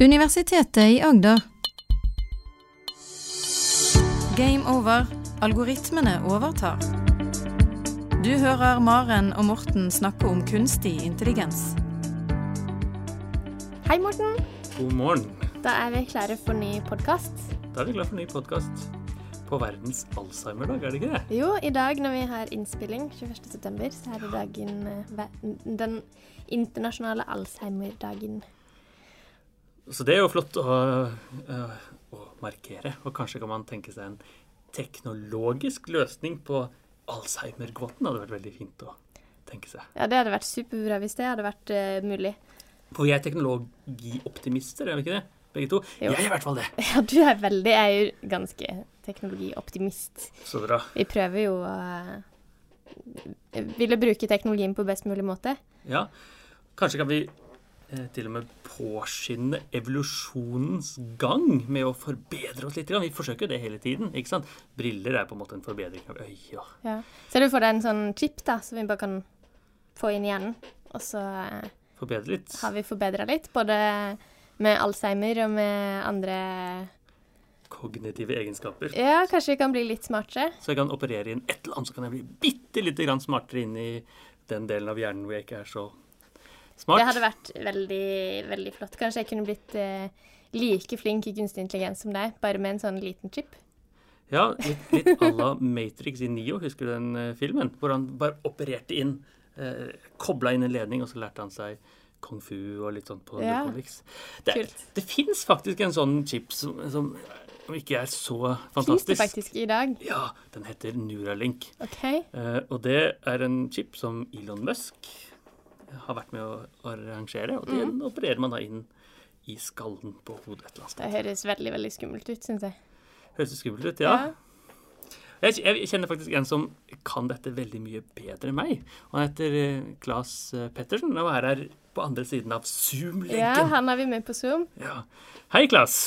Universitetet i Agder. Game over. Algoritmene overtar. Du hører Maren og Morten snakke om kunstig intelligens. Hei, Morten. God morgen. Da er vi klare for ny podkast. Da er vi klare for ny podkast på verdens Alzheimer-dag, er det ikke det? Jo, i dag når vi har innspilling, 21.9., så er det dagen eh, Den internasjonale Alzheimer-dagen. Så det er jo flott å, øh, å markere. Og kanskje kan man tenke seg en teknologisk løsning på Alzheimer-gåten. Hadde vært veldig fint å tenke seg. Ja, det hadde vært superbra hvis det hadde vært uh, mulig. For vi er teknologioptimister, er vi ikke det? Begge to? Jo. Jeg er i hvert fall det. Ja, du er veldig Jeg er jo ganske teknologioptimist. Så bra. Vi prøver jo å uh, ville bruke teknologien på best mulig måte. Ja. Kanskje kan vi eh, til og med påskynde evolusjonens gang med å forbedre oss litt. Vi forsøker det hele tiden. ikke sant? Briller er på en måte en forbedring av øya. Ja. Ser du for deg en sånn chip da, som vi bare kan få inn i hjernen, og så eh, Forbedre litt. har vi forbedra litt, både med Alzheimer og med andre Kognitive egenskaper. Ja, kanskje vi kan bli litt smartere. Så jeg kan operere inn et eller annet, så kan jeg bli bitte lite grann smartere inn i den delen av hjernen hvor jeg ikke er så smart. Det hadde vært veldig, veldig flott. Kanskje jeg kunne blitt eh, like flink i kunstig intelligens som deg, bare med en sånn liten chip. Ja, litt, litt à la Matrix i Nio, husker du den eh, filmen? Hvor han bare opererte inn, eh, kobla inn en ledning, og så lærte han seg kung fu og litt sånn på Ja, Netflix. Det, kult. det fins faktisk en sånn chip som, som ikke er så fantastisk. Fins det faktisk i dag? Ja, den heter Neuralink. OK. Eh, og det er en chip som Elon Musk har vært med å arrangere, og den opererer man da inn i skallen på hodet et eller annet sted. Det høres veldig, veldig skummelt ut, syns jeg. Høres det skummelt ut? Ja. Jeg, jeg kjenner faktisk en som kan dette veldig mye bedre enn meg. Han heter eh, Claes eh, Pettersen og er her på andre siden av Ja, Zoom-lenken. han har vi med på Zoom. Ja. Hei, Claes.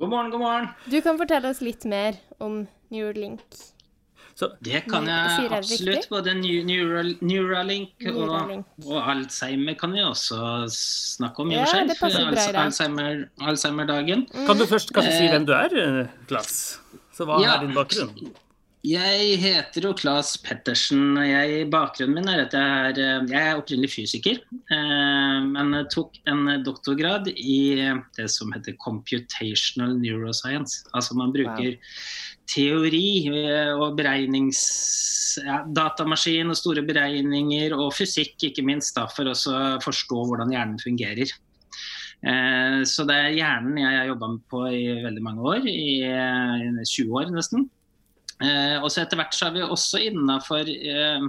God morgen, god morgen. Du kan fortelle oss litt mer om Neuralink. Så Det kan jeg absolutt. Både Neural, Neuralink, Neuralink. Og, og Alzheimer kan vi også snakke om Ja, selv, det passer bra i dag. Alzheimer, Alzheimer-dagen. kan du først kanskje si Eh, hvem du er, eh, Så hva Ja. er din bakgrunn? Jeg heter jo Claes Pettersen. Jeg, bakgrunnen min er at jeg er, eh, jeg er opprinnelig fysiker. Eh, men tok en doktorgrad i det som heter computational neuroscience. Altså man bruker teori eh, og beregnings... Ja, datamaskin og store beregninger og fysikk, ikke minst, da, for å forstå hvordan hjernen fungerer. Eh, Så det er hjernen jeg har jobba på i veldig mange år, i i 20 år nesten. Eh, og så etter hvert så har vi også innafor eh,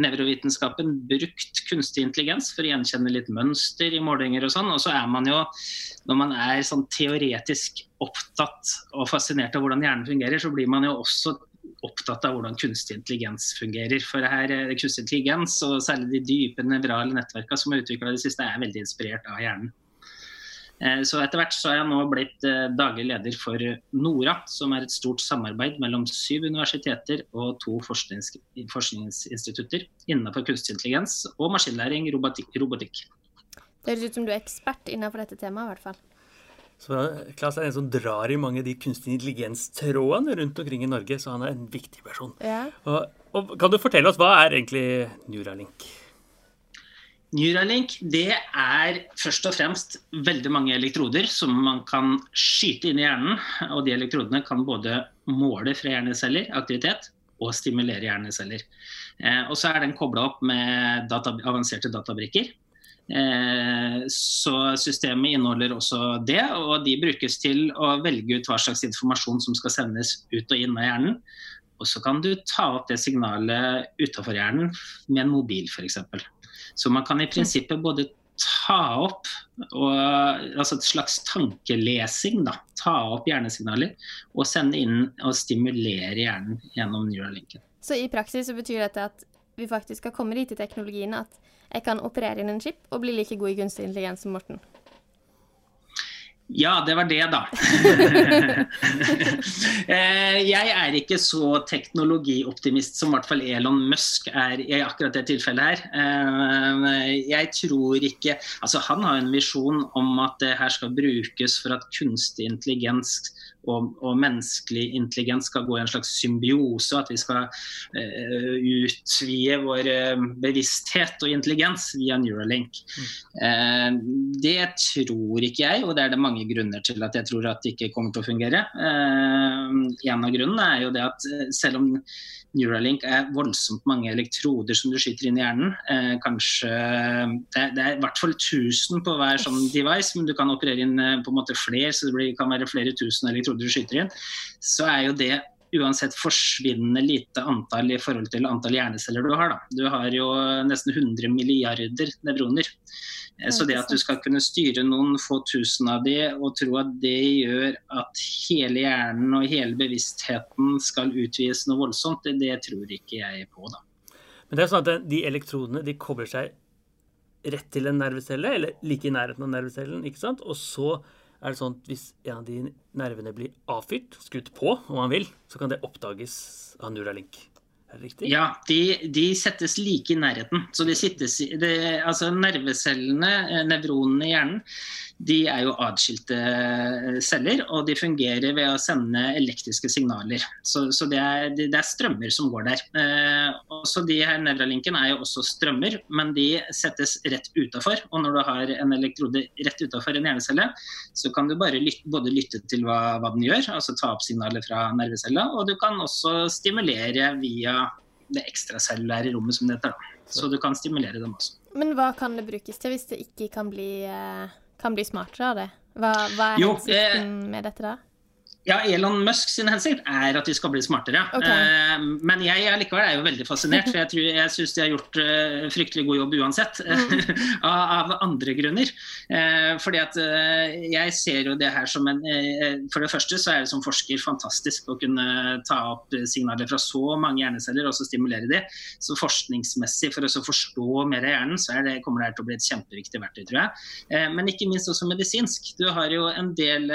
nevrovitenskapen brukt kunstig intelligens for å gjenkjenne litt mønster i målinger og sånn. Og så er man jo, når man er sånn teoretisk opptatt og fascinert av hvordan hjernen fungerer, så blir man jo også opptatt av hvordan kunstig intelligens fungerer. For her er kunstig intelligens, og særlig de dype nevrale nettverkene som er utvikla i det siste, er veldig inspirert av hjernen. Eh, Så etter hvert så er jeg nå blitt eh, daglig leder for NORA, som er et stort samarbeid mellom syv universiteter og to forsknings forskningsinstitutter innenfor kunstig intelligens og maskinlæring robotikk. robotikk. Det høres ut som du er ekspert innenfor dette temaet, i hvert fall. Så Klas er en som drar i mange av de kunstig intelligens-trådene rundt omkring i Norge, så han er en viktig person. Ja. Og, og kan du fortelle oss, hva er egentlig Neuralink? Neuralink det er først og fremst veldig mange elektroder som man kan skyte inn i hjernen. Og de elektrodene kan både måle fra hjerneceller, aktivitet, og stimulere hjerneceller. Eh, og så er den kobla opp med data, avanserte databrikker. Eh, så systemet inneholder også det, og de brukes til å velge ut hva slags informasjon som skal sendes ut og inn av hjernen. Og så kan du ta opp det signalet utafor hjernen med en mobil f.eks. Så man kan i prinsippet både ta opp og, altså et slags tankelesing, da. Ta opp hjernesignaler og sende inn og stimulere hjernen gjennom Neuralinken. Så i praksis så betyr dette at vi faktisk skal komme dit i teknologien at jeg kan operere inn en chip og bli like god i kunstig intelligens som Morten. Ja, det var det, da. Eh, jeg er ikke så teknologioptimist som i hvert fall Elon Musk er i akkurat det tilfellet her. Eh, jeg tror ikke Altså, han har en visjon om at det her skal brukes for at kunstig intelligens og, og, menneskelig intelligens skal gå i en slags symbiose, at vi skal uh, utvide vår uh, bevissthet og intelligens via Neuralink. Mm. Uh, det tror ikke jeg, og det er det mange grunner til at jeg tror at det ikke kommer til å fungere. en av grunnene er jo det at selv om Neuralink er voldsomt mange elektroder som du skyter inn i hjernen. Eh, kanskje, det, det, er i hvert fall 1000 på hver sånn device, men du kan operere inn på en måte flere, så det blir, kan være flere tusen elektroder du skyter inn, så er jo det uansett forsvinnende lite antall i forhold til antall hjerneceller du har. Da. Du har jo nesten 100 milliarder nevroner. Så det at du skal kunne styre noen få tusen av de, og tro at det gjør at hele hjernen og hele bevisstheten skal utvides noe voldsomt, det, det tror ikke jeg på, da. Men det er sånn at de elektrodene de kobler seg rett til en nervecelle, eller like i nærheten av nervecellen, ikke sant? Og så er det sånn at hvis en av de nervene blir avfyrt, skutt på, om man vil, så kan det oppdages av Neuralink. Er det riktig? Ja, de, de settes like i nærheten. Så de sittes, de, altså nervecellene, eh, nevronene i hjernen, de er jo atskilte eh, celler, og de fungerer ved å sende elektriske signaler. Så, så det, er, det, er, strømmer som går der. Eh, også de her Neuralinken er jo også strømmer, men de settes rett utafor. Og når du har en elektrode rett utafor en hjernecelle, så kan du bare lytte, både lytte til hva, hva, den gjør, altså ta opp signaler fra nervecella, og du kan også stimulere via det ekstracellulære rommet, som det heter. Så du kan stimulere dem også. Men hva kan det brukes til hvis det ikke kan bli eh kan bli smartere av det? Hva, hva er jo, hensikten eh, med dette da? Ja, Elon Musk sin hensikt er at vi skal bli smartere. Okay. Uh, men jeg likevel er jo veldig fascinert, for jeg, tror, jeg syns de har gjort uh, fryktelig god jobb uansett. Mm. av, andre grunner. Uh, fordi at jeg ser jo det her som en For det første så er det som forsker fantastisk å kunne ta opp signaler fra så mange hjerneceller og så stimulere de. Så forskningsmessig, for å forstå mer av hjernen, så det, kommer det her til å bli et kjempeviktig verktøy, tror jeg. men ikke minst også medisinsk. Du har jo en del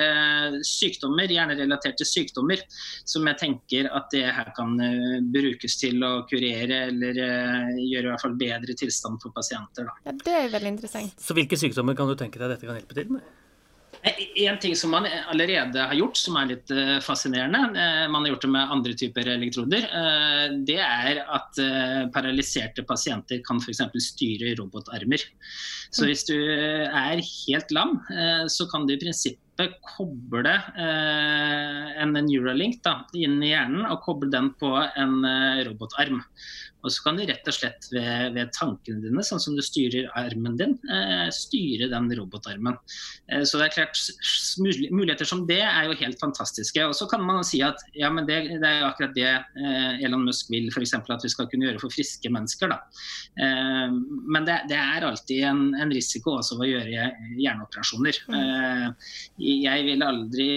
sykdommer, gjerne relaterte sykdommer, som jeg tenker at det her kan uh, brukes til å kurere eller uh, gjøre i hvert fall bedre tilstand for pasienter. Da. Ja, Det er veldig interessant. Så hvilke sykdommer kan du tenke deg dette kan hjelpe til med? En ting som man allerede har gjort, som er litt uh, fascinerende, man har gjort det med andre typer elektroder, det er at paralyserte pasienter kan f.eks. styre robotarmer. Så hvis du er helt lam, så kan du i prinsippet koble en Neuralink da, inn i hjernen og koble den på en robotarm. Og så kan du rett og slett ved, ved, tankene dine, sånn som du styrer armen din, eh, styre den robotarmen. Eh, så det er klart, Muligheter som det er jo helt fantastiske. Og så kan man si at ja, men det, det er jo akkurat det eh, Elon Musk vil, f.eks. at vi skal kunne gjøre for friske mennesker. da. Eh, men det, det, er alltid en, en, risiko også ved å gjøre hjerneoperasjoner. Mm. Eh, jeg ville aldri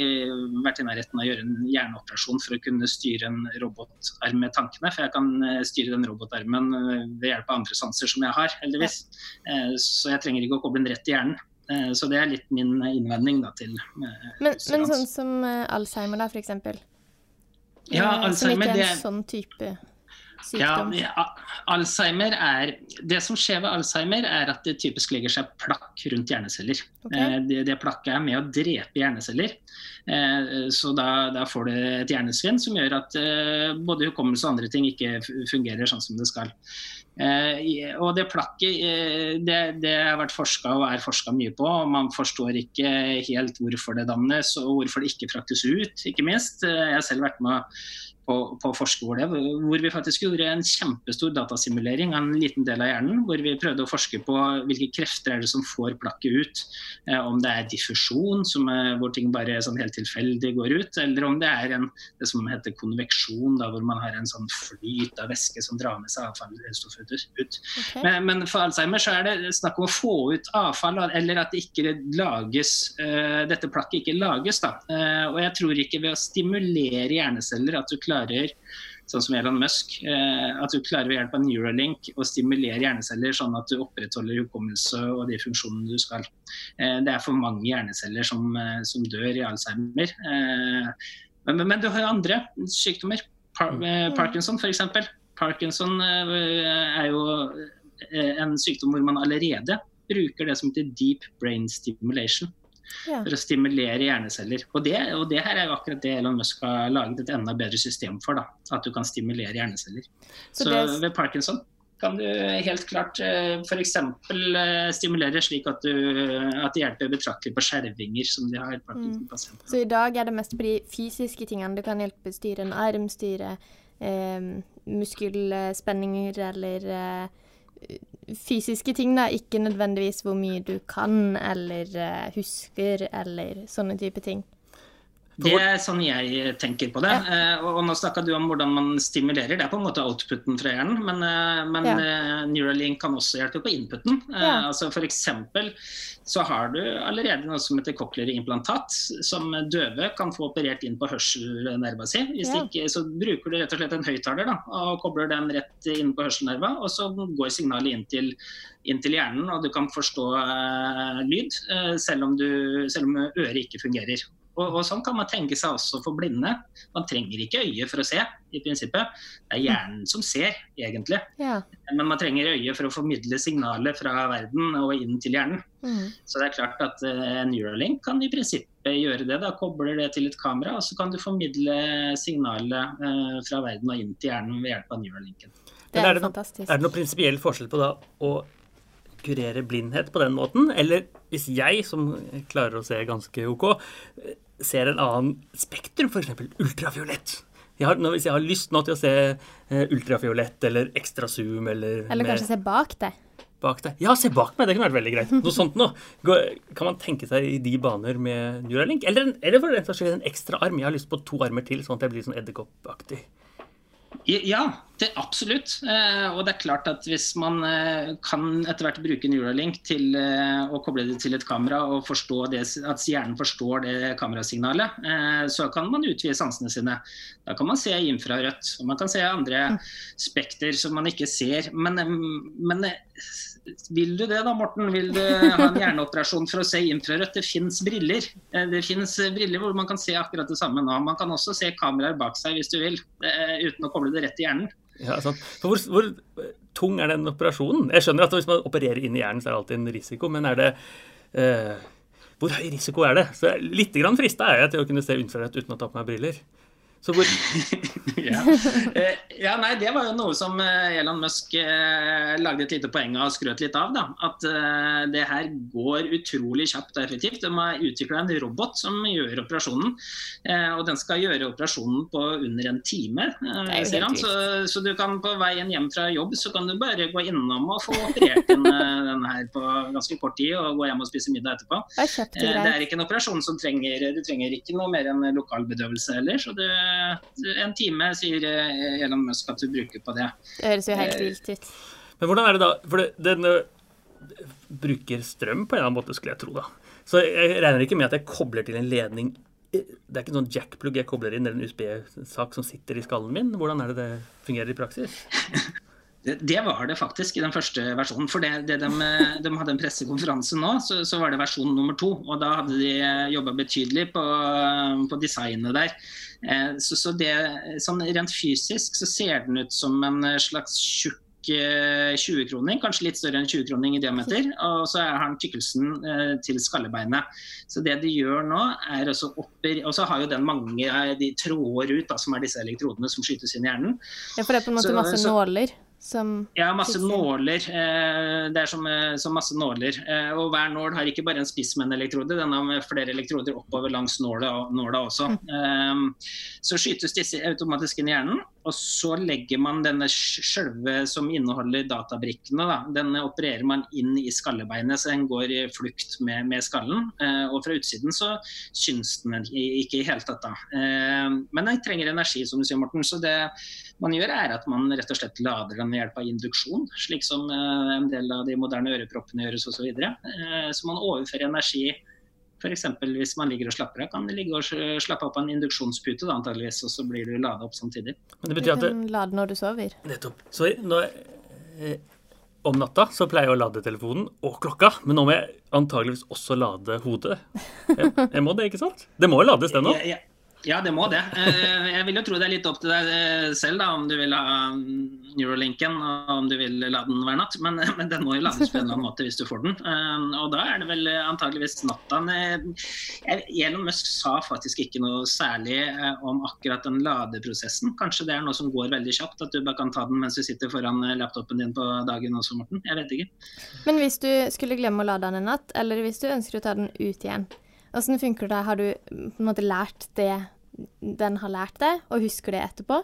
vært i nærheten av å gjøre en hjerneoperasjon for å kunne styre en robotarm med tankene, for jeg kan eh, styre den robotarmen eh, ved hjelp av andre sanser som jeg har, heldigvis. Så jeg trenger ikke å koble den rett i hjernen. Så det er litt min innvending da, til men, men, sånn som Alzheimer, da, f.eks.? Ja, Alzheimer, som ikke er en sånn type sykdom? Ja, Alzheimer er, det som skjer ved Alzheimer, er at det typisk legger seg plakk rundt hjerneceller. Okay. Eh, det, det, plakket er med å drepe hjerneceller. Eh, så da, da får du et hjernesvinn som gjør at eh, både hukommelse og andre ting ikke fungerer sånn som det skal. og det plakket det, det har vært forska og er forska mye på. og Man forstår ikke helt hvorfor det dannes og hvorfor det ikke fraktes ut, ikke minst. Jeg har selv vært med på, på forskerskole, hvor vi faktisk gjorde en kjempestor datasimulering av en liten del av hjernen. Hvor vi prøvde å forske på hvilke krefter er det som får plakket ut. Eh, om det er diffusjon, er, hvor ting bare sånn helt tilfeldig går ut, eller om det er en, det som heter konveksjon, da, hvor man har en sånn flyt av væske som drar med seg avfallsstoff ut. Okay. Men, men, for Alzheimer så er det snakk om å få ut avfall, eller at det ikke lages, eh, dette plakket ikke lages. Da. Uh, og jeg tror ikke ved å stimulere hjerneceller at du klarer klarer sånn som Elon Musk. At du klarer ved hjelp av Neuralink å stimulere hjerneceller sånn at du opprettholder hukommelse og de funksjonene du skal. Det er for mange hjerneceller som, som dør i Alzheimer. Men, men, du har jo andre sykdommer. Par, mm. Parkinson f.eks. Parkinson er jo en sykdom hvor man allerede bruker det som heter deep brain stimulation. Ja. For å stimulere hjerneceller. Og det, og det, her er jo akkurat det Elon Musk har laget et enda bedre system for. da, At du kan stimulere hjerneceller. Så, Så det... ved Parkinson kan du helt klart eh, f.eks. Eh, stimulere slik at, du, at det hjelper betraktelig på skjervinger, som de har. Mm. Så i dag er det mest på de fysiske tingene. Du kan hjelpe styre en arm, styre eh, muskelspenninger eller eh, fysiske ting, da, ikke nødvendigvis hvor mye du kan eller uh, husker eller sånne type ting. Det er sånn jeg tenker på det. Ja. Uh, og, nå snakka du om hvordan man stimulerer. Det er på en måte outputen fra hjernen, men, uh, men ja. uh, Neuralink kan også hjelpe på inputen. Ja. Altså eksempel så har du allerede noe som heter cochlear implantat, som døve kan få operert inn på hørselnerva si. Hvis ikke, så bruker du rett og slett en høyttaler og kobler den rett inn på hørselnerva, og så går signalet inn til, inn til hjernen, og du kan forstå lyd selv om, du, selv om øret ikke fungerer. Og, og, Sånn kan man tenke seg også for blinde. Man trenger ikke øye for å se, i prinsippet. Det er hjernen som ser, egentlig. Ja. Men man trenger øye for å formidle signaler fra verden og inn til hjernen. Mm. Så det er klart at uh, Neuralink kan i prinsippet gjøre det. da, Kobler det til et kamera, og så kan du formidle signalet uh, fra verden og inn til hjernen ved hjelp av Neuralinken. Det er, er, det er det noe prinsipiell forskjell på da å kurere blindhet på den måten? Eller hvis jeg, som klarer å se ganske OK, ser en annen spektrum, f.eks. ultrafiolett. Jeg har, hvis jeg har lyst nå til å se uh, ultrafiolett eller ekstra zoom eller Eller kanskje se bak deg. Bak deg. Ja, se bak meg! Det kunne vært veldig greit. Noe sånt noe. Kan man tenke seg i de baner med Neuralink? Eller, eller for den saks skyld en ekstra arm. Jeg har lyst på to armer til, sånn at jeg blir sånn edderkoppaktig. Ja, det, absolutt. Eh, og det er klart at hvis man eh, kan etter hvert bruke Neuralink til eh, å koble det til et kamera og forstå det, at hjernen forstår det kamerasignalet, så kan man utvide sansene sine. Da kan man se infrarødt, og man kan se andre mm. spekter som man ikke ser. Men, men vil du det da, Morten? Vil du ha en hjerneoperasjon for å se infrarødt? Det fins briller. Eh, det fins briller hvor man kan se akkurat det samme nå. Man kan også se kameraer bak seg hvis du vil, eh, uten å koble det rett i hjernen. Ja, sant. Hvor, hvor, tung er den operasjonen? Jeg skjønner at hvis man opererer inn i hjernen, så er det alltid en risiko, men er det eh, Hvor høy risiko er det? Så Litt frista er jeg til å kunne se infrarødt uten å ta på meg briller. Så hvor ja. Eh, ja. nei, det var jo noe som eh, Elon Musk eh, lagde et lite poeng av og skrøt litt av. da, At det her går utrolig kjapt og effektivt. De har utvikla en robot som gjør operasjonen. Og den skal gjøre operasjonen på under en time, sier han. Så, så, du kan på veien hjem fra jobb så kan du bare gå innom og få operert den, den her på ganske kort tid og gå hjem og spise middag etterpå. Det er ikke en operasjon som trenger Du trenger ikke noe mer enn lokalbedøvelse heller. så det en time, sier eh, Elon Musk at du bruker på det. Det høres jo helt eh, vilt ut. Men hvordan er det da? For den bruker strøm på en eller annen måte, skulle jeg tro. da. Så jeg regner ikke med at jeg kobler til en ledning Det er ikke en sånn jackplug jeg kobler inn, eller en USB-sak som sitter i skallen min. Hvordan er det det fungerer i praksis? Det var det faktisk i den første versjonen. For det, det de, de, hadde en pressekonferanse nå, så, så, var det versjon nummer to. Og da hadde de jobba betydelig på, på, designet der. Eh, så, så det, sånn rent fysisk så ser den ut som en slags tjukk 20-kroning, eh, kanskje litt større enn 20-kroning i diameter. Og så har den tykkelsen eh, til skallebeinet. Så det de gjør nå, er også opper Og så har jo den mange de tråder ut, da, som er disse elektrodene som skytes inn i hjernen. Ja, for det er på en måte så, masse så, nåler? Som ja, masse nåler. Eh, det er som, eh, som, masse nåler. Eh, og hver nål har ikke bare en spiss med en elektrode, den har flere elektroder oppover langs nåla, nåla også. Mm. Så skytes disse automatisk inn i hjernen, og så legger man denne sjølve som inneholder databrikkene, da, den opererer man inn i skallebeinet, så den går i flukt med, med skallen. Og fra utsiden så syns den ikke i hele tatt, da. Men den trenger energi, som du sier, Morten. så det man gjør, er at man rett og slett lader den ved hjelp av induksjon, slik som eh, en del av de moderne øreproppene gjøres osv. Så. Eh, så man overfører energi F.eks. hvis man ligger og slapper av, kan du ligge og slappe av på en induksjonspute, da, antageligvis, og så blir du lada opp samtidig. Men det betyr at Du kan lade når du sover. Nettopp. Så når, eh, om natta så pleier jeg å lade telefonen og klokka, men nå må jeg antageligvis også lade hodet. Jeg, jeg må det, ikke sant? Det må jo lades, det nå? Ja, ja. Ja, det må det. Eh, jeg vil jo tro det er litt opp til deg eh, selv da, om du vil ha Neurolinken og om du vil la den hver natt. Men, men, den må jo lades på en eller annen måte hvis du får den. Eh, og da er det vel antageligvis natta. Elon Musk sa faktisk ikke noe særlig om akkurat den ladeprosessen. Kanskje det er noe som går veldig kjapt, at du bare kan ta den mens du sitter foran laptopen din på dagen også, Morten. Jeg vet ikke. Men hvis du skulle glemme å lade den en natt, eller hvis du ønsker å ta den ut igjen, Åssen funker det? Har du på en måte lært det den har lært deg, og husker det etterpå?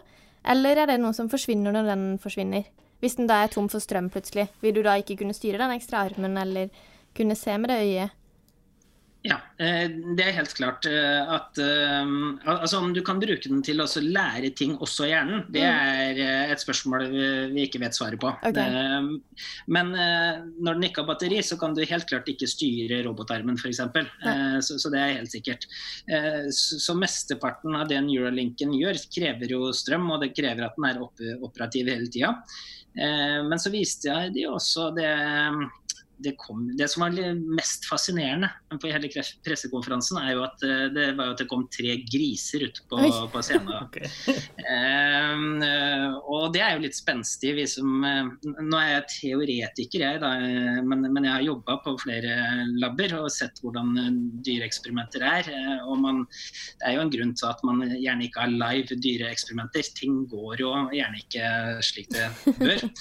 Eller er det noe som forsvinner når den forsvinner? Hvis den da er tom for strøm plutselig, vil du da ikke kunne styre den ekstra armen eller kunne se med det øyet? Eh, det er helt klart eh, at eh, altså om du kan bruke den til å lære ting også i hjernen, det mm. er et spørsmål vi ikke vet svaret på. Okay. Men når den ikke har batteri, så kan du helt klart ikke styre robotarmen f.eks. Så, så det er helt sikkert. Så mesteparten av det Neuralinken gjør, krever jo strøm, og det krever at den er operativ hele tida. Men så viste jeg de også det det, kom, det, som var mest fascinerende på hele pressekonferansen, er jo at eh, det, var at det kom tre griser ut på, på scenen. okay. uh, og det er jo litt spenstig. Som, uh, nå er jeg teoretiker, jeg, da, men, men, jeg har jobba på flere labber og sett hvordan dyreeksperimenter er. Og man, det er jo en grunn til at man gjerne ikke har live dyreeksperimenter. Ting går jo gjerne ikke slik det bør.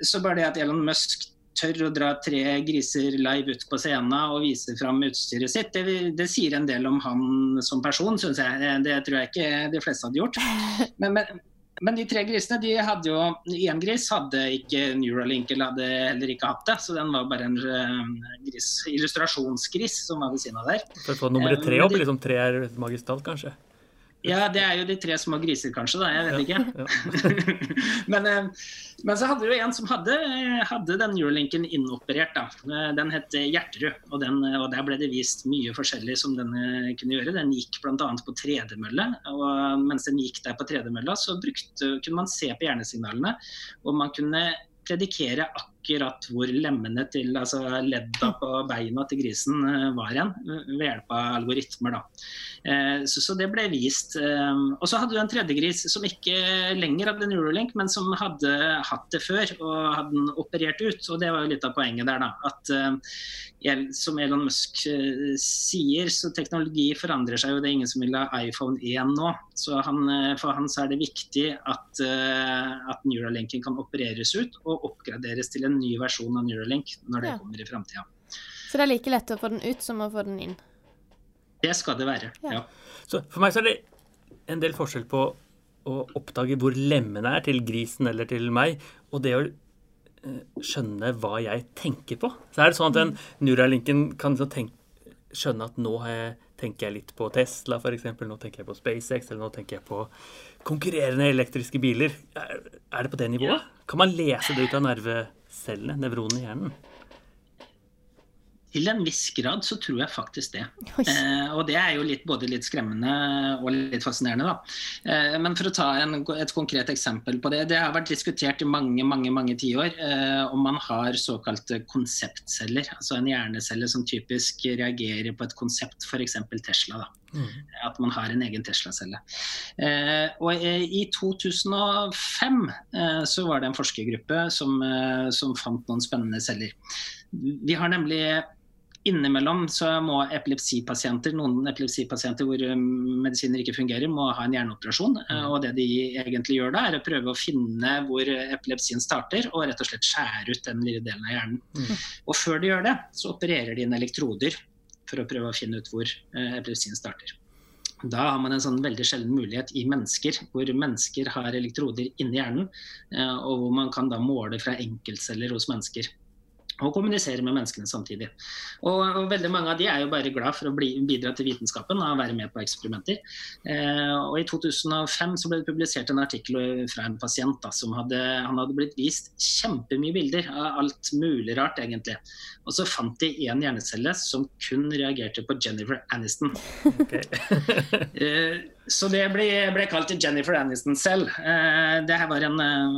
Så bare det at Elon Musk tør å dra tre griser live ut på scenen og vise fram utstyret sitt, det, det sier en del om han som person, syns jeg. Det tror jeg ikke de fleste hadde gjort. Men, men, men de tre grisene de hadde jo Én gris hadde ikke Neuralink eller hadde heller ikke hatt det, så den var bare en uh, gris, illustrasjonsgris som var ved siden av der. For å få nummeret tre opp, liksom tre er magistralt, kanskje? Ja, det er jo de tre små griser, kanskje. da, Jeg vet ikke. Men, eh, men, så hadde jo en som hadde, hadde den Eurolinken inoperert. da. Eh, den het Hjerterud. Og, den, og der ble det vist mye forskjellig som den eh, kunne gjøre. Den gikk bl.a. på tredemølle. Og mens den gikk der på tredemølla, så brukte, kunne man se på hjernesignalene. Og man kunne predikere akkurat hvor lemmene til altså ledda på beina til grisen var igjen, ved hjelp av algoritmer. da. Eh, så, så, det ble vist. Eh, og så hadde du en tredje gris som ikke lenger hadde Neuralink, men som hadde hatt det før og hadde den operert ut. Og det var jo litt av poenget der, da. At eh, som Elon Musk sier, så teknologi forandrer seg jo. Det er ingen som vil ha iPhone 1 nå. Så han, for han så er det viktig at, at neurolinken kan opereres ut og oppgraderes til en ny versjon av Neuralink når det ja. kommer i framtida. Så det er like lett å få den ut som å få den inn? Det skal det være, ja. Så for meg så er det en del forskjell på å oppdage hvor lemmene er til grisen eller til meg, og det å eh, skjønne hva jeg tenker på. Så er det sånn at den Neuralinken kan tenke, skjønne at nå jeg, tenker jeg litt på Tesla f.eks., nå tenker jeg på SpaceX, eller nå tenker jeg på konkurrerende elektriske biler. Er, det på det nivået? Ja. Kan man lese det ut av nervecellene, nevronene i hjernen? Til en viss grad så tror jeg faktisk det. Eh, og det er jo litt, både litt skremmende og litt fascinerende, da. Eh, men for å ta en, et konkret eksempel på det. Det har vært diskutert i mange mange, mange tiår eh, om man har såkalte konseptceller. Altså en hjernecelle som typisk reagerer på et konsept, f.eks. Tesla. da. Mm. At man har en egen Tesla-celle. Eh, og I 2005 eh, så var det en forskergruppe som, eh, som fant noen spennende celler. Vi har nemlig Innimellom så må epilepsipasienter, noen epilepsipasienter hvor um, medisiner ikke fungerer, må ha en hjerneoperasjon. Eh, mm. Og det de egentlig gjør da, er å prøve å finne hvor epilepsien starter, og rett og slett skjære ut den lille delen av hjernen. Mm. Og før de gjør det, så opererer de inn elektroder for å prøve å finne ut hvor eh, epilepsien starter. Da har man en sånn veldig sjelden mulighet i mennesker, hvor mennesker har elektroder inni hjernen, eh, og hvor man kan da måle fra enkeltceller hos mennesker. Og kommunisere med menneskene samtidig. Og, og, veldig mange av de er jo bare glad for å bli, bidra til vitenskapen og være med på eksperimenter. Eh, og I 2005 så ble det publisert en artikkel fra en pasient da, som hadde, han hadde blitt vist kjempemye bilder av alt mulig rart, egentlig. Og så fant de én hjernecelle som kun reagerte på Jennifer Aniston. Okay. eh, så det ble, ble, kalt Jennifer Aniston selv. Eh, det her var en eh,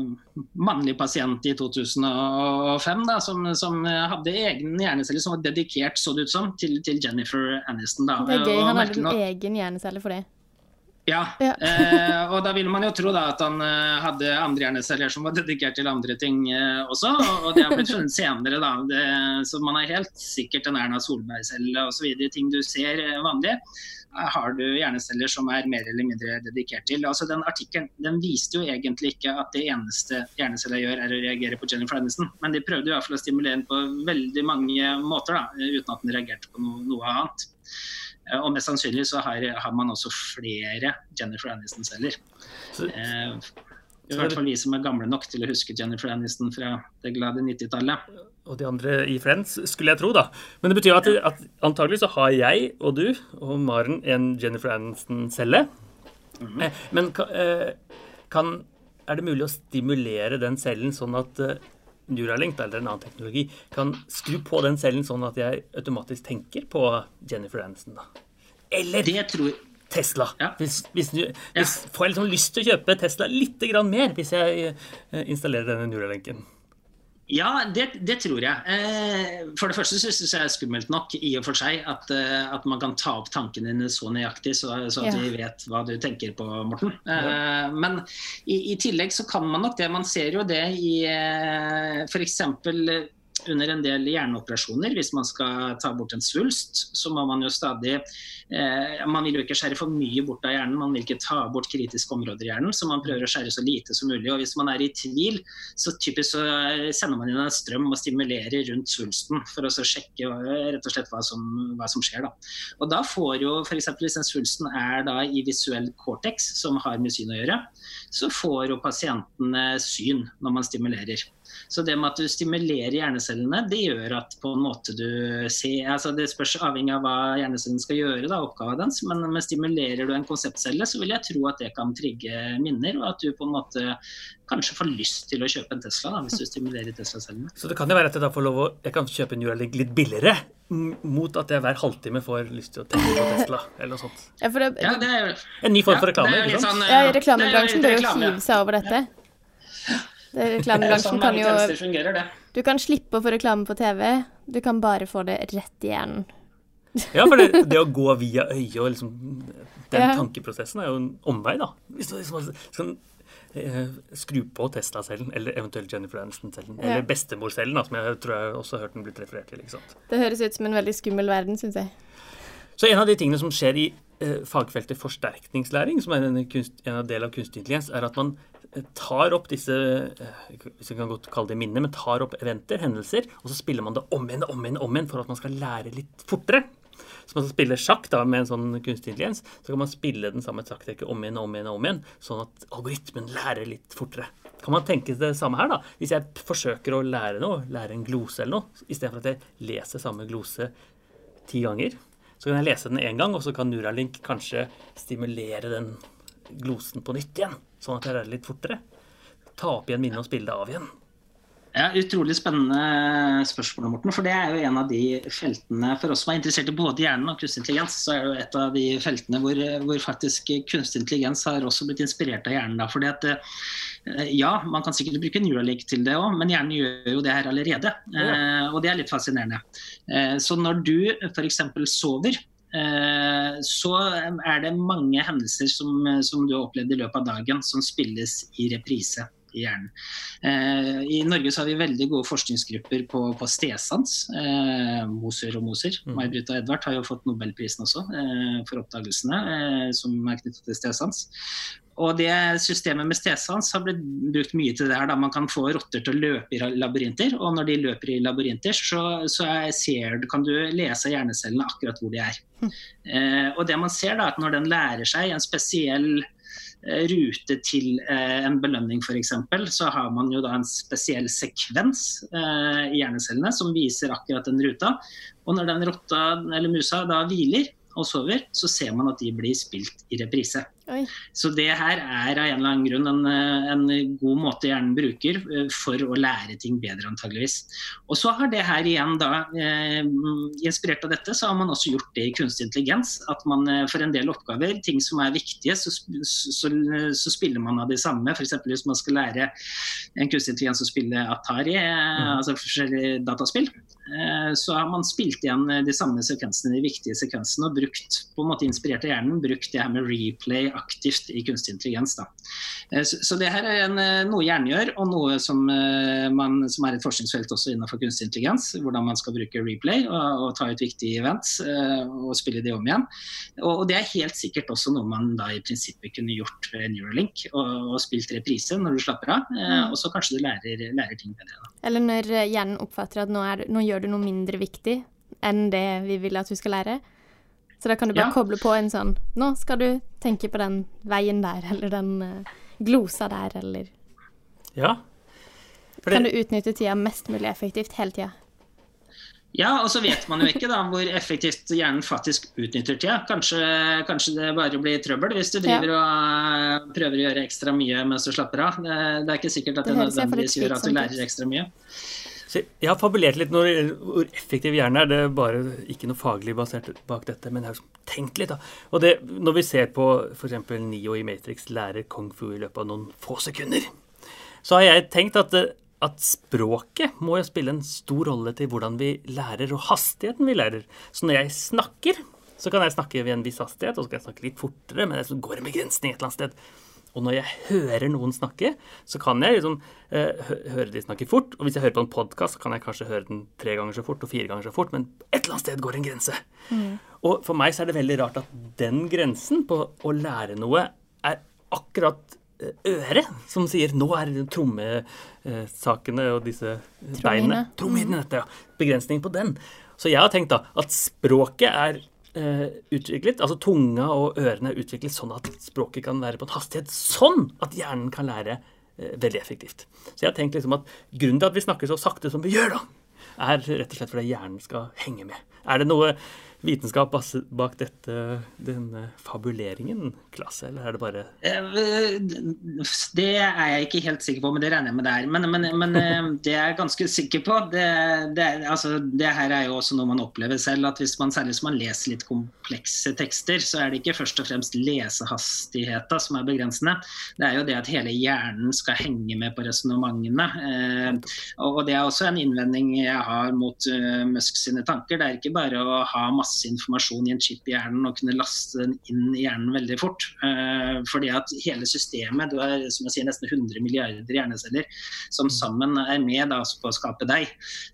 mannlig pasient i 2005 da, som, som, hadde egen hjernecelle som var dedikert så det ut som, til, til Jennifer Aniston. Da. Det er gøy, han hadde en egen hjernecelle for det. Ja, ja. eh, og da ville man jo tro da at han eh, hadde andre hjerneceller som var dedikert til andre ting eh, også, og, det har blitt funnet senere, da. Det, så man er helt sikkert en Erna Solberg-celle osv. Ting du ser uh, vanlig har du hjerneceller som er mer eller mindre dedikert til. Altså Den artikkelen den viste jo egentlig ikke at det eneste hjerneceller gjør, er å reagere på Jennifer Aniston. Men de prøvde i hvert fall å stimulere den på veldig mange måter, da, uten at den reagerte på no noe annet. Eh, og mest sannsynlig så har, har man også flere Jennifer Aniston-celler. Eh, i hvert fall vi som er gamle nok til å huske Jennifer Aniston fra det glade 90-tallet. Og de andre i Friends, skulle jeg tro, da. Men det betyr at, at antagelig så har jeg og du og Maren en Jennifer Aniston-celle. Mm -hmm. Men kan, kan, er det mulig å stimulere den cellen sånn at Neuralink eller en annen teknologi kan skru på den cellen sånn at jeg automatisk tenker på Jennifer Aniston? da? Eller det tror, Tesla. Ja. Hvis, hvis, hvis, ja. Får jeg liksom lyst til å kjøpe Tesla litt mer hvis jeg eh, installerer denne Neuralenken? Ja, det, det, tror jeg. Eh, for det første syns jeg det er skummelt nok i og for seg at, eh, at man kan ta opp tankene dine så nøyaktig, så, så at ja. vi vet hva du tenker på, Morten. Ja. Men i, i, tillegg så kan man nok det. Man ser jo det i f.eks under en del hjerneoperasjoner, hvis man skal ta bort en svulst, så må man jo stadig eh, Man vil jo ikke skjære for mye bort av hjernen, man vil ikke ta bort kritiske områder i hjernen, så man prøver å skjære så lite som mulig. og Hvis man er i tvil, så typisk så sender man inn en strøm og stimulerer rundt svulsten for å sjekke rett og slett hva som, hva som skjer. Da. Og da får jo f.eks. hvis den svulsten er da i visuell cortex, som har med syn å gjøre, så får jo pasientene syn når man stimulerer. Så det med at du stimulerer hjernecellene, det gjør at på en måte du ser altså Det spørs avhengig av hva hjernecellen skal gjøre, da, oppgaven dens. Men, men stimulerer du en konseptcelle, så vil jeg tro at det kan trigge minner, og at du på en måte kanskje får lyst til å kjøpe en Tesla da, hvis du stimulerer Tesla-cellene. Så det kan jo være at jeg da får lov å jeg kan kjøpe en Neuralink litt billigere, mot at jeg hver halvtime får lyst til å tenke på Tesla, eller noe sånt. Ja, det, ja, det er, en ny form for reklame, ikke sant? Sånn, ja, reklamebransjen bør jo hive seg over dette. Reklamebransjen sånn kan jo Du kan slippe å få reklame på TV, du kan bare få det rett i hjernen. ja, for det, det, å gå via øyet og liksom Den ja. tankeprosessen er jo en omvei, da. Hvis du liksom skal eh, skru på Tesla-cellen, eller eventuelt Jennifer Aniston-cellen, ja. eller bestemor-cellen, som jeg tror jeg også har hørt den blitt referert til. ikke sant? Det høres ut som en veldig skummel verden, syns jeg. Så en av de tingene som skjer i eh, fagfeltet forsterkningslæring, som er en, kunst, en del av kunstig intelligens, er at man tar opp disse eh, hvis vi kan godt kalle det minner, men tar opp eventer, hendelser, og så spiller man det om igjen om igjen, om igjen for at man skal lære litt fortere. Så man spiller sjakk da, med en sånn kunstig intelligens, så kan man spille den samme sjakktrekket om igjen om igjen, om igjen, sånn at algoritmen lærer litt fortere. Kan man tenke det samme her, da? Hvis jeg forsøker å lære noe, lære en glose eller noe, istedenfor at jeg leser samme glose ti ganger, så kan jeg lese den én gang, og så kan Neuralink kanskje stimulere den glosen på nytt igjen sånn at jeg lærer litt fortere. Ta opp igjen minnet og spille det av igjen. Ja, Utrolig spennende spørsmål, Morten. For det er jo en av de feltene for oss som er interessert i både hjernen og kunstig intelligens, så er det jo et av de feltene hvor, hvor faktisk kunstig intelligens har også blitt inspirert av hjernen. Da. Fordi at eh, ja, man kan sikkert bruke Neuralink til det òg, men hjernen gjør jo det her allerede. Ja. Eh, og det er litt fascinerende. Eh, så når du f.eks. sover, så er det mange hendelser som, som, du har opplevd i løpet av dagen, som spilles i reprise i hjernen. Eh, I Norge så har vi veldig gode forskningsgrupper på, på stedsans. Eh, Moser og Moser. Mm. May-Britt og Edvard har jo fått nobelprisen også for oppdagelsene som er knyttet til stedsans. Og det Systemet med stedsans har blitt brukt mye til det her. Da. Man kan få rotter til å løpe i labyrinter, og når de løper i labyrinter, så, så ser, kan du lese hjernecellene akkurat hvor de er. Mm. Eh, og det man ser da, at Når den lærer seg en spesiell rute til en belønning f.eks., så har man jo da en spesiell sekvens i hjernecellene som viser akkurat den ruta. Og når den rotta eller musa da hviler, og sover, så ser man at de blir spilt i reprise. Oi. Så det her er av en eller annen grunn en, en, god måte hjernen bruker eh, for å lære ting bedre, antageligvis. Og så har det her igjen da, eh, inspirert av dette, så har man også gjort det i kunstig intelligens. At man eh, for en del oppgaver, ting som er viktige, så, så, så spiller man av de samme. F.eks. hvis man skal lære en kunstig intelligens å spille Atari, mm. altså forskjellige dataspill. Eh, så har man spilt igjen eh, de samme sekvensene, de viktige sekvensene, og brukt, på en måte inspirert av hjernen, brukt det her med replay aktivt i kunstig intelligens. Da. Eh, så det her er en, noe hjernen gjør, og noe som, man, som, er et forskningsfelt også innenfor kunstig intelligens. Hvordan man skal bruke replay og, og ta ut viktige events og spille de om igjen. Og, og, det er helt sikkert også noe man da i prinsippet kunne gjort ved Neuralink, og, og spilt reprise når du slapper av. Mm. Og så kanskje du lærer, lærer ting bedre. Da. Eller når hjernen oppfatter at nå, er, nå gjør gjør du noe mindre viktig enn det vi vil at du skal lære. Så da kan du bare ja. koble på en sånn Nå skal du tenke på den veien der, eller den uh, glosa der, eller Ja. For kan du utnytte tida mest mulig effektivt hele tida? Ja, og så vet man jo ikke da hvor effektivt hjernen faktisk utnytter tida. Kanskje, kanskje det bare blir trøbbel hvis du driver ja. og prøver å gjøre ekstra mye mens du slapper av. Det, det er ikke sikkert at det, det nødvendigvis gjør at du lærer ekstra mye. Så jeg har fabulert litt når hvor effektiv hjernen er. Det er bare ikke noe faglig basert bak dette, men jeg har liksom tenkt litt. da. Og det, Når vi ser på f.eks. Nio i Matrix lærer kung fu i løpet av noen få sekunder, så har jeg tenkt at, at språket må jo spille en stor rolle til hvordan vi lærer, og hastigheten vi lærer. Så når jeg snakker, så kan jeg snakke ved en viss hastighet, og så kan jeg snakke litt fortere, men det går en begrensning et eller annet sted. Og når jeg hører noen snakke, så kan jeg liksom eh, høre de snakke fort. Og hvis jeg hører på en podkast, kan jeg kanskje høre den tre ganger så fort og fire ganger så fort, men et eller annet sted går en grense. Mm. Og for meg så er det veldig rart at den grensen på å lære noe er akkurat eh, øret som sier 'nå er trommesakene og disse beinene Trommehinnene, ja. Begrensning på den. Så jeg har tenkt da at språket er eh, utviklet, altså tunga og ørene er utviklet sånn at språket kan være på en hastighet sånn at hjernen kan lære eh, veldig effektivt. Så jeg har tenkt liksom at grunnen til at vi snakker så sakte som vi gjør, da, er rett og slett fordi hjernen skal henge med. Er det noe vitenskap bak dette, denne fabuleringen, klasse, eller er det bare eh, Det er jeg ikke helt sikker på, men det regner jeg med det er. Men, men, men eh, det er jeg ganske sikker på. Det, det, altså, det, her er jo også noe man opplever selv, at hvis man særlig hvis man leser litt komplekse tekster, så er det ikke først og fremst lesehastigheta som er begrensende. Det er jo det at hele hjernen skal henge med på resonnementene. Eh, og det er også en innvending jeg har mot Musk sine tanker. Det er ikke bare å ha masse informasjon i en chip i hjernen og kunne laste den inn i hjernen veldig fort. Eh, fordi at hele systemet, du har som jeg sier, nesten 100 milliarder hjerneceller som mm. sammen er med da, på å skape deg.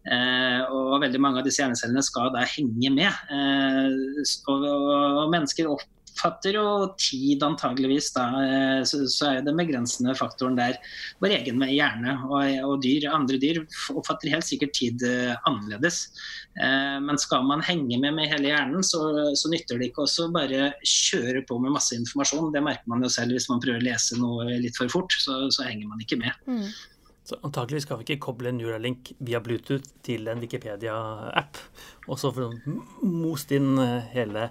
Eh, og veldig mange av disse hjernecellene skal da henge med. Uh, og, og, mennesker opp oppfatter jo tid antageligvis, da, eh, så, så er den begrensende faktoren der vår egen hjerne. Og, og, dyr, andre dyr oppfatter helt sikkert tid uh, annerledes. Uh, men skal man henge med med hele hjernen, så, så nytter det ikke også bare kjøre på med masse informasjon. Det merker man jo selv hvis man prøver å lese noe litt for fort, så, så henger man ikke med. Mm. Så antakelig skal vi ikke koble Neuralink via Bluetooth til en Wikipedia-app, og så få most inn hele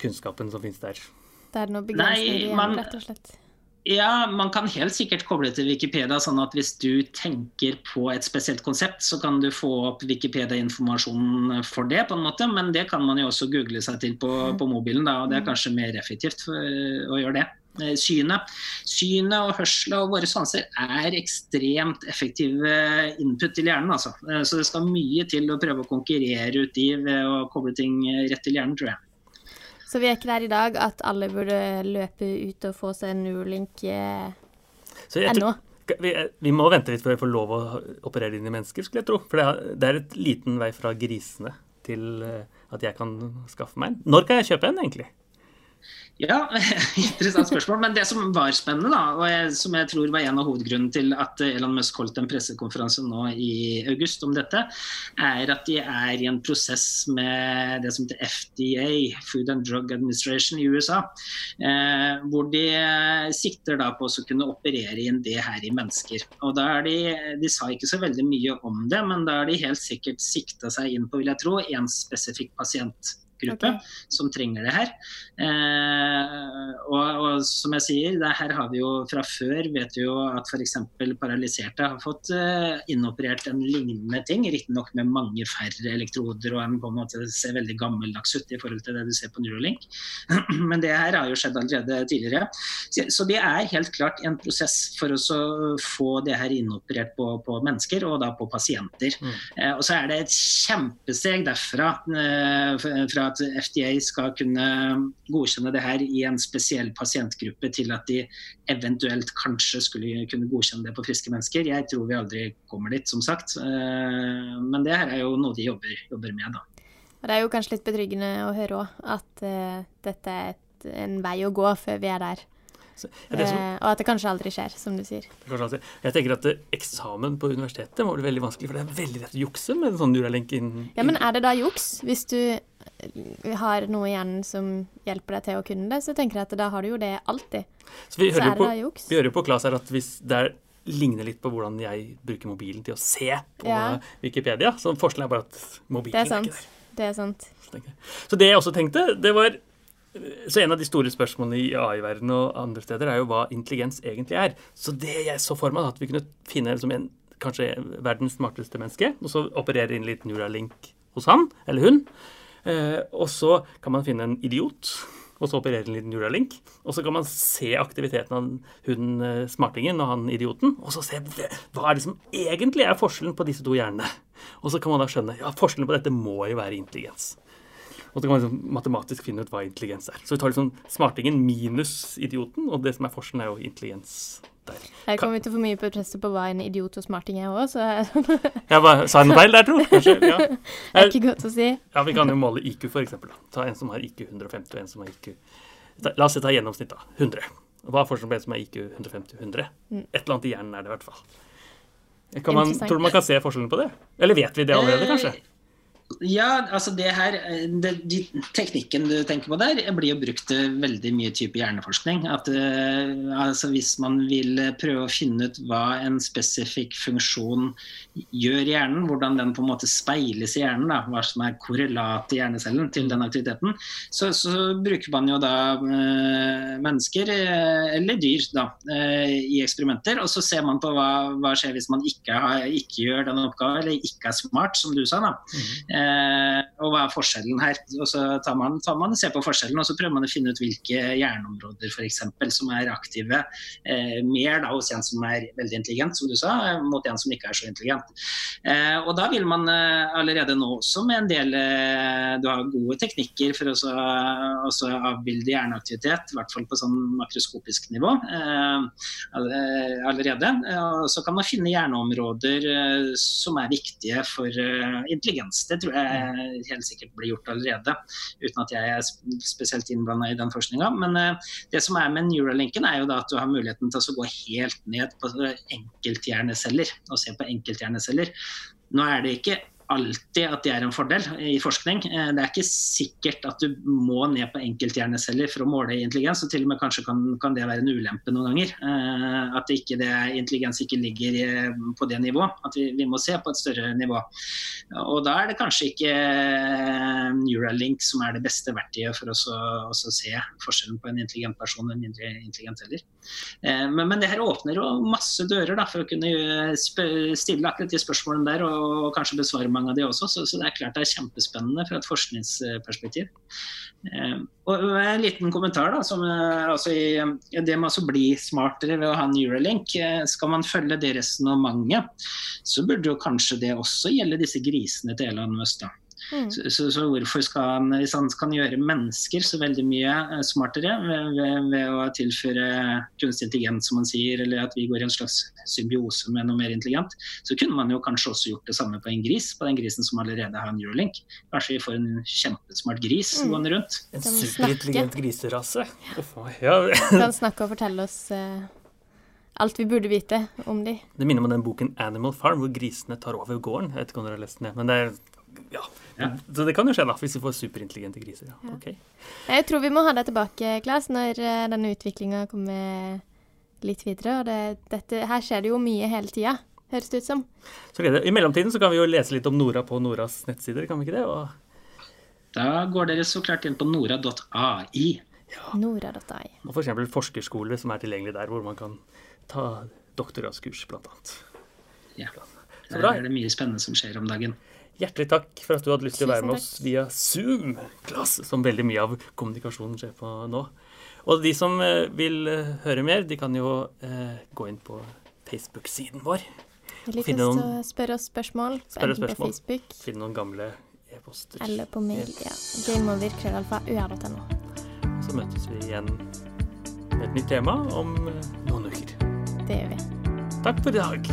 kunnskapen som finnes der. Det er noe begrensninger igjen, rett og slett. Ja, man kan helt sikkert koble til Wikipedia, sånn at hvis du tenker på et spesielt konsept, så kan du få opp Wikipedia-informasjonen for det, på en måte. Men det kan man jo også google seg til på, på mobilen, da, og det er mm. kanskje mer effektivt for, å gjøre det. Eh, synet. Synet og hørselet og våre sanser er ekstremt effektive input til hjernen. Altså. Eh, så det skal mye til å prøve å konkurrere ut i ved å koble ting rett til hjernen, tror jeg. Så vi er ikke der i dag at alle burde løpe ut og få seg Neuralink eh, ennå. Vi, vi, må vente litt før vi får lov å operere inn i mennesker, skulle jeg tro. For det er, det er et liten vei fra grisene til uh, at jeg kan skaffe meg en. Når kan jeg kjøpe en, egentlig? Ja, interessant spørsmål. Men det som var spennende, da, og jeg, som jeg tror var en av hovedgrunnene til at Elon Musk holdt en pressekonferanse nå i august om dette, er at de er i en prosess med det som heter FDA, Food and Drug Administration i USA. Eh, hvor de sikter da på å kunne operere inn det her i mennesker. Og da er de, de sa ikke så veldig mye om det, men da har de helt sikkert sikta seg inn på, vil jeg tro, en spesifikk pasient gruppe okay. som trenger det her. Eh, og, og, som jeg sier, det her har vi jo fra før vet vi jo at f.eks. paralyserte har fått eh, inoperert en lignende ting, riktignok med mange færre elektroder og en på en måte ser veldig gammeldags ut i forhold til det du ser på Neurolink. Men det her har jo skjedd allerede tidligere. Så, så det er helt klart en prosess for å få det her inoperert på, på mennesker, og da på pasienter. Mm. Eh, og så er det et kjempesteg derfra eh, fra at FDA skal kunne godkjenne det her i en spesiell pasientgruppe til at de eventuelt kanskje skulle kunne godkjenne det på friske mennesker. Jeg tror vi aldri kommer dit, som sagt. Eh, men det her er jo noe de jobber, jobber med, da. Det er jo kanskje litt betryggende å høre òg, at uh, dette er en vei å gå før vi er der. Så, som, uh, og at det kanskje aldri skjer, som du sier. Jeg tenker at Eksamen på universitetet må bli veldig vanskelig, for det er veldig lett å jukse med en sånn Neuralink inn, inn. Ja, men er det da juks hvis du har noe i hjernen som hjelper deg til å kunne det, så tenker jeg at da har du jo det alltid. Så vi hører, så på, vi hører jo på Klas her at hvis det er, ligner litt på hvordan jeg bruker mobilen til å se på ja. Wikipedia, så forskjellen er bare at mobilen er, er ikke der. Det er sant. Så det jeg også tenkte, det var så en av de store spørsmålene i AI-verdenen og andre steder er jo hva intelligens egentlig er. Så det jeg så for meg, at vi kunne finne liksom en, kanskje verdens smarteste menneske, og så operere inn litt Neuralink hos han eller hun. Eh, og så kan man finne en idiot, og så operere en liten Neuralink. Og så kan man se aktiviteten av hun eh, smartingen og han idioten, og så se hva er det som egentlig er forskjellen på disse to hjernene. Og så kan man da skjønne ja, forskjellen på dette må jo være intelligens. Og så kan man liksom matematisk finne ut hva intelligens er. Så vi tar liksom smartingen minus idioten, og det som er forskjellen, er jo intelligens der. Her kommer vi til å få mye presset på hva en idiot og smarting er òg, så Jeg bare sa en feil der, tro. Kanskje. Ja. Det er ikke godt å si. Ja, vi kan jo måle IQ, for eksempel. Ta en som har IQ 150, og en som har IQ La oss ta gjennomsnitt, da. 100. Hva er forskjellen på en som har IQ 150 og 100? Mm. Et eller annet i hjernen er det i hvert fall. Man, tror du man kan se forskjellen på det? Eller vet vi det allerede, kanskje? Ja, altså det her, det, de, Teknikken du tenker på der, blir jo brukt til veldig mye type hjerneforskning. At, uh, altså Hvis man vil prøve å finne ut hva en spesifikk funksjon gjør i hjernen, hvordan den på en måte speiles i hjernen, da, hva som er korrelat i hjernecellen til den aktiviteten, så, så bruker man jo da uh, mennesker eller dyr da, i eksperimenter. Og så ser man på hva, hva skjer hvis man ikke, har, ikke, gjør den oppgaven, eller ikke er smart, som du sa. da. Mm. Eh, og hva er forskjellen her? Og så tar man, tar man ser på forskjellen, og så prøver man å finne ut hvilke hjerneområder for eksempel, som er aktive eh, mer da, hos en som er veldig intelligent, som du sa, mot en som ikke er så intelligent. Eh, og da vil man eh, allerede nå også med en del eh, Du har gode teknikker for å avbilde hjerneaktivitet, i hvert fall på sånn makroskopisk nivå eh, allerede. Og så kan man finne hjerneområder som er viktige for intelligens. Det tror tror jeg helt sikkert blir gjort allerede, uten at jeg er spesielt innblanda i den forskninga. Men uh, det som er med Neuralinken, er jo da at du har muligheten til å gå helt ned på enkelthjerneceller og se på enkelthjerneceller. Nå er det ikke alltid at det er en fordel i forskning. Eh, det er ikke sikkert at du må ned på enkelthjerneceller for å måle intelligens, og til og med kanskje kan, kan det være en ulempe noen ganger. Eh, at ikke det, intelligens ikke ligger eh, på det nivået. At vi, vi, må se på et større nivå. Og da er det kanskje ikke Neuralink som er det beste verktøyet for oss å, å se forskjellen på en intelligent person og en mindre intelligent heller. Men, men, det her åpner jo masse dører da, for å kunne stille akkurat de spørsmålene der, og kanskje besvare mange av de også. Så, så, det er klart det er kjempespennende fra et forskningsperspektiv. Eh, og En liten kommentar. da, som, eh, altså Det med å bli smartere ved å ha Neuralink, eh, skal man følge det resonnementet, så burde jo kanskje det også gjelde disse grisene til Elon Musk. da. Mm. Så, så, så hvorfor skal han, hvis han kan gjøre mennesker så veldig mye eh, smartere ved, ved, ved å tilføre kunstig intelligens, som man sier, eller at vi går i en slags symbiose med noe mer intelligent, så kunne man jo kanskje også gjort det samme på en gris, på den grisen som allerede har en Eurolink. Kanskje vi får en kjempesmart gris Mm. gående rundt. En superintelligent griserase. Ja, Kan snakke og fortelle oss uh alt vi burde vite om de. det minner meg om den boken Animal Farm, hvor grisene tar over gården. Jeg vet ikke om dere har lest den, men det er ja. Ja. Så det kan jo skje, da, hvis vi får superintelligente griser. Ja. Ja. Ok. Jeg tror vi må ha deg tilbake, Klas, når eh, denne utviklinga kommer litt videre. Og det, dette, her skjer det jo mye hele tida, høres det ut som. Så okay, I mellomtiden så kan vi jo lese litt om Nora på Noras nettsider, kan vi ikke det? Og, Da går dere så klart inn på nora.ai. Nora.ai. og f.eks. For forskerskole som er tilgjengelig der, hvor man kan ta doktorgradskurs, blant annet. Ja. Så Der er det mye spennende som skjer om dagen. Hjertelig takk for at du hadde lyst til å være med oss via Zoom, Klass, som veldig mye av kommunikasjonen skjer på nå. Og de som eh, vil eh, høre mer, de kan jo eh, gå inn på Facebook-siden vår. Oss noen- å spørre oss spørsmål, enten på spørsmål. Facebook Finne noen gamle e-poster. eller på mail. Ja. Gameover.krøllalfa.ua.no. Så møtes vi igjen med et nytt tema om eh, noen uker. Det gjør vi. Takk for i dag.